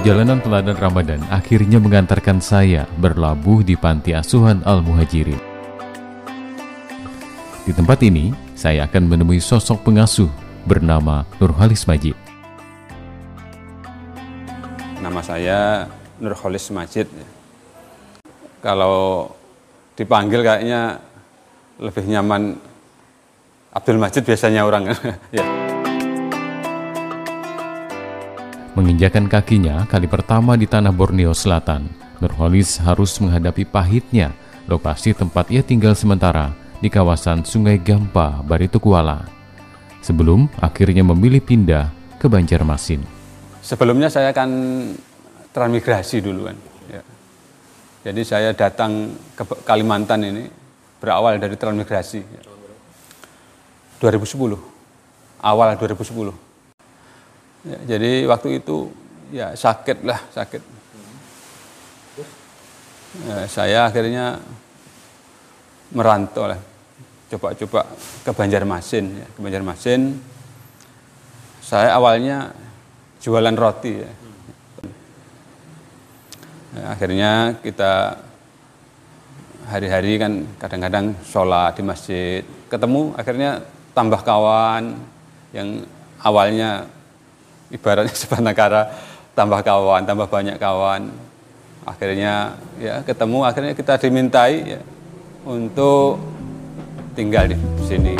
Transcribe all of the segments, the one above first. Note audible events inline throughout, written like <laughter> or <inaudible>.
Perjalanan teladan Ramadan akhirnya mengantarkan saya berlabuh di panti asuhan Al-Muhajirin. Di tempat ini, saya akan menemui sosok pengasuh bernama Nurhalis Majid. Nama saya Nurhalis Majid. Kalau dipanggil kayaknya lebih nyaman Abdul Majid biasanya orang. <laughs> ya. Menginjakan kakinya kali pertama di tanah Borneo Selatan, Nurholis harus menghadapi pahitnya lokasi tempat ia tinggal sementara di kawasan Sungai Gampa, Baritukuala. Sebelum akhirnya memilih pindah ke Banjarmasin. Sebelumnya saya akan transmigrasi dulu kan. Ya. Jadi saya datang ke Kalimantan ini berawal dari transmigrasi. Ya. 2010, awal 2010. Ya, jadi waktu itu ya sakit lah sakit. Ya, saya akhirnya merantau lah, coba-coba ke Banjarmasin. Ya. Ke Banjarmasin, saya awalnya jualan roti. Ya. Ya, akhirnya kita hari-hari kan kadang-kadang sholat di masjid, ketemu akhirnya tambah kawan yang awalnya ibaratnya <laughs> sepanakara tambah kawan, tambah banyak kawan. Akhirnya ya ketemu, akhirnya kita dimintai ya, untuk tinggal di sini.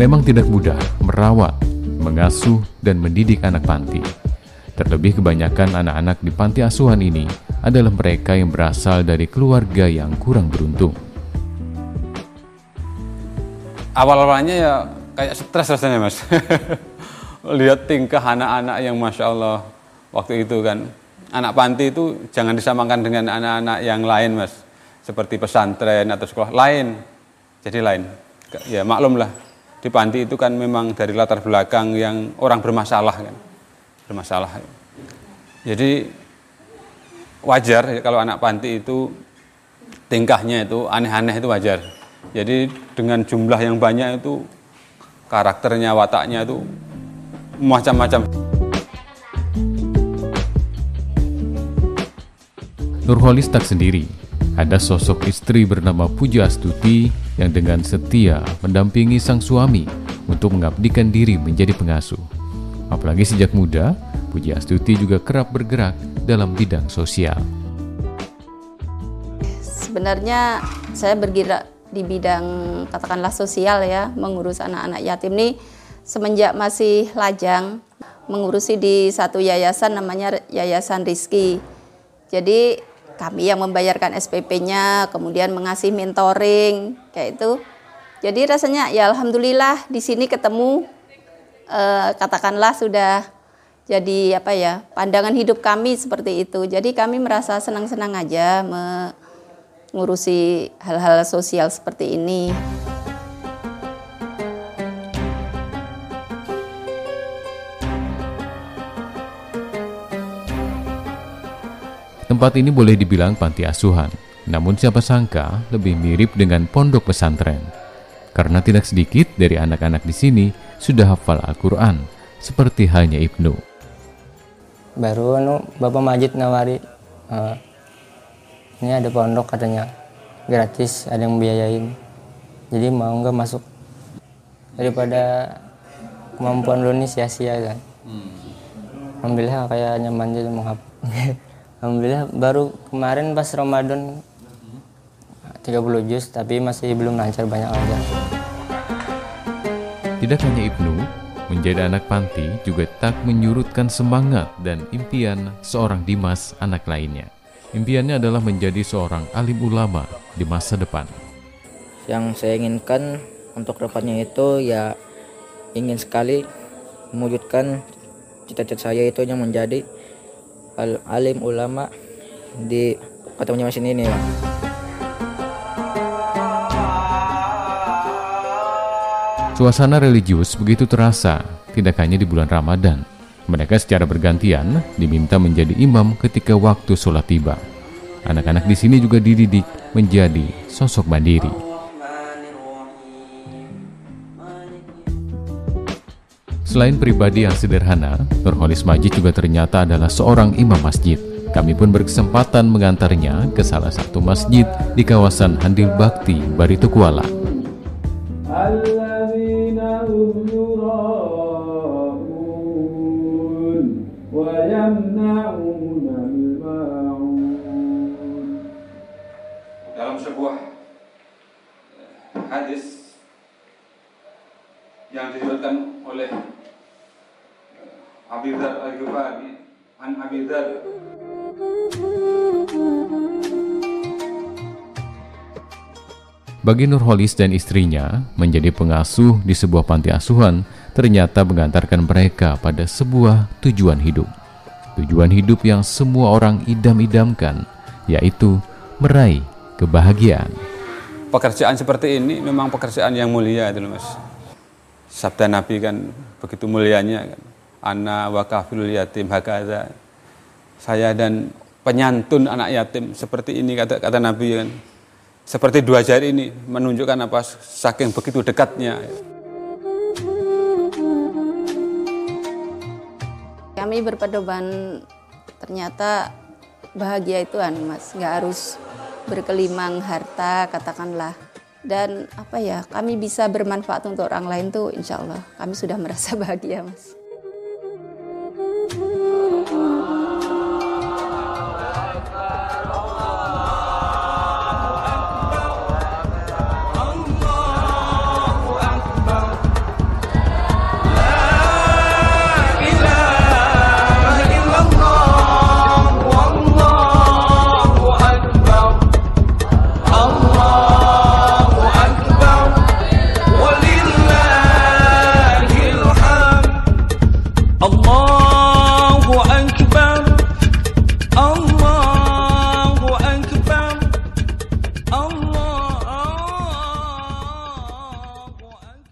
Memang tidak mudah merawat, mengasuh, dan mendidik anak panti. Terlebih kebanyakan anak-anak di panti asuhan ini adalah mereka yang berasal dari keluarga yang kurang beruntung. Awal-awalnya ya kayak stres rasanya mas. <laughs> lihat tingkah anak-anak yang masya Allah waktu itu kan. Anak panti itu jangan disamakan dengan anak-anak yang lain mas. Seperti pesantren atau sekolah. Lain. Jadi lain. Ya maklumlah di panti itu kan memang dari latar belakang yang orang bermasalah kan. Bermasalah. Jadi wajar ya, kalau anak panti itu tingkahnya itu aneh-aneh itu wajar. Jadi dengan jumlah yang banyak itu karakternya wataknya itu macam-macam. Nurholis tak sendiri. Ada sosok istri bernama Puja Astuti yang dengan setia mendampingi sang suami untuk mengabdikan diri menjadi pengasuh. Apalagi sejak muda, Puja Astuti juga kerap bergerak dalam bidang sosial. Sebenarnya saya bergerak di bidang katakanlah sosial ya, mengurus anak-anak yatim nih semenjak masih lajang mengurusi di satu yayasan namanya Yayasan Rizki. Jadi kami yang membayarkan SPP-nya, kemudian mengasih mentoring kayak itu. Jadi rasanya ya alhamdulillah di sini ketemu eh, katakanlah sudah jadi apa ya pandangan hidup kami seperti itu. Jadi kami merasa senang-senang aja mengurusi hal-hal sosial seperti ini. Tempat ini boleh dibilang panti asuhan, namun siapa sangka lebih mirip dengan pondok pesantren. Karena tidak sedikit dari anak-anak di sini sudah hafal Al-Quran, seperti halnya Ibnu. Baru anu, Bapak Majid nawari, uh, ini ada pondok katanya, gratis, ada yang biayain. Jadi mau nggak masuk daripada kemampuan lu ini sia-sia kan. Hmm. Alhamdulillah kayak nyaman jadi mau <laughs> Alhamdulillah baru kemarin pas Ramadan 30 juz tapi masih belum lancar banyak aja. Tidak hanya Ibnu, menjadi anak panti juga tak menyurutkan semangat dan impian seorang Dimas anak lainnya. Impiannya adalah menjadi seorang alim ulama di masa depan. Yang saya inginkan untuk depannya itu ya ingin sekali mewujudkan cita-cita saya itu yang menjadi al alim ulama di kota Banjarmasin ini. Suasana religius begitu terasa, tidak hanya di bulan Ramadan. Mereka secara bergantian diminta menjadi imam ketika waktu sholat tiba. Anak-anak di sini juga dididik menjadi sosok mandiri. Selain pribadi yang sederhana, Nurholis Majid juga ternyata adalah seorang imam masjid. Kami pun berkesempatan mengantarnya ke salah satu masjid di kawasan Handil Bakti, Barito Kuala. Dalam sebuah hadis yang diriwayatkan oleh Abi Dzar Al-Ghifari an Abi Dzar Bagi Nurholis dan istrinya, menjadi pengasuh di sebuah panti asuhan ternyata mengantarkan mereka pada sebuah tujuan hidup. Tujuan hidup yang semua orang idam-idamkan, yaitu meraih kebahagiaan. pekerjaan seperti ini memang pekerjaan yang mulia itu Mas. Sabda Nabi kan begitu mulianya kan. Ana wa kafilul yatim hakadha. Saya dan penyantun anak yatim seperti ini kata kata Nabi kan. Seperti dua jari ini menunjukkan apa saking begitu dekatnya. Kami berpedoman ternyata bahagia itu anu mas, nggak harus berkelimang harta katakanlah. Dan apa ya, kami bisa bermanfaat untuk orang lain tuh insya Allah kami sudah merasa bahagia mas.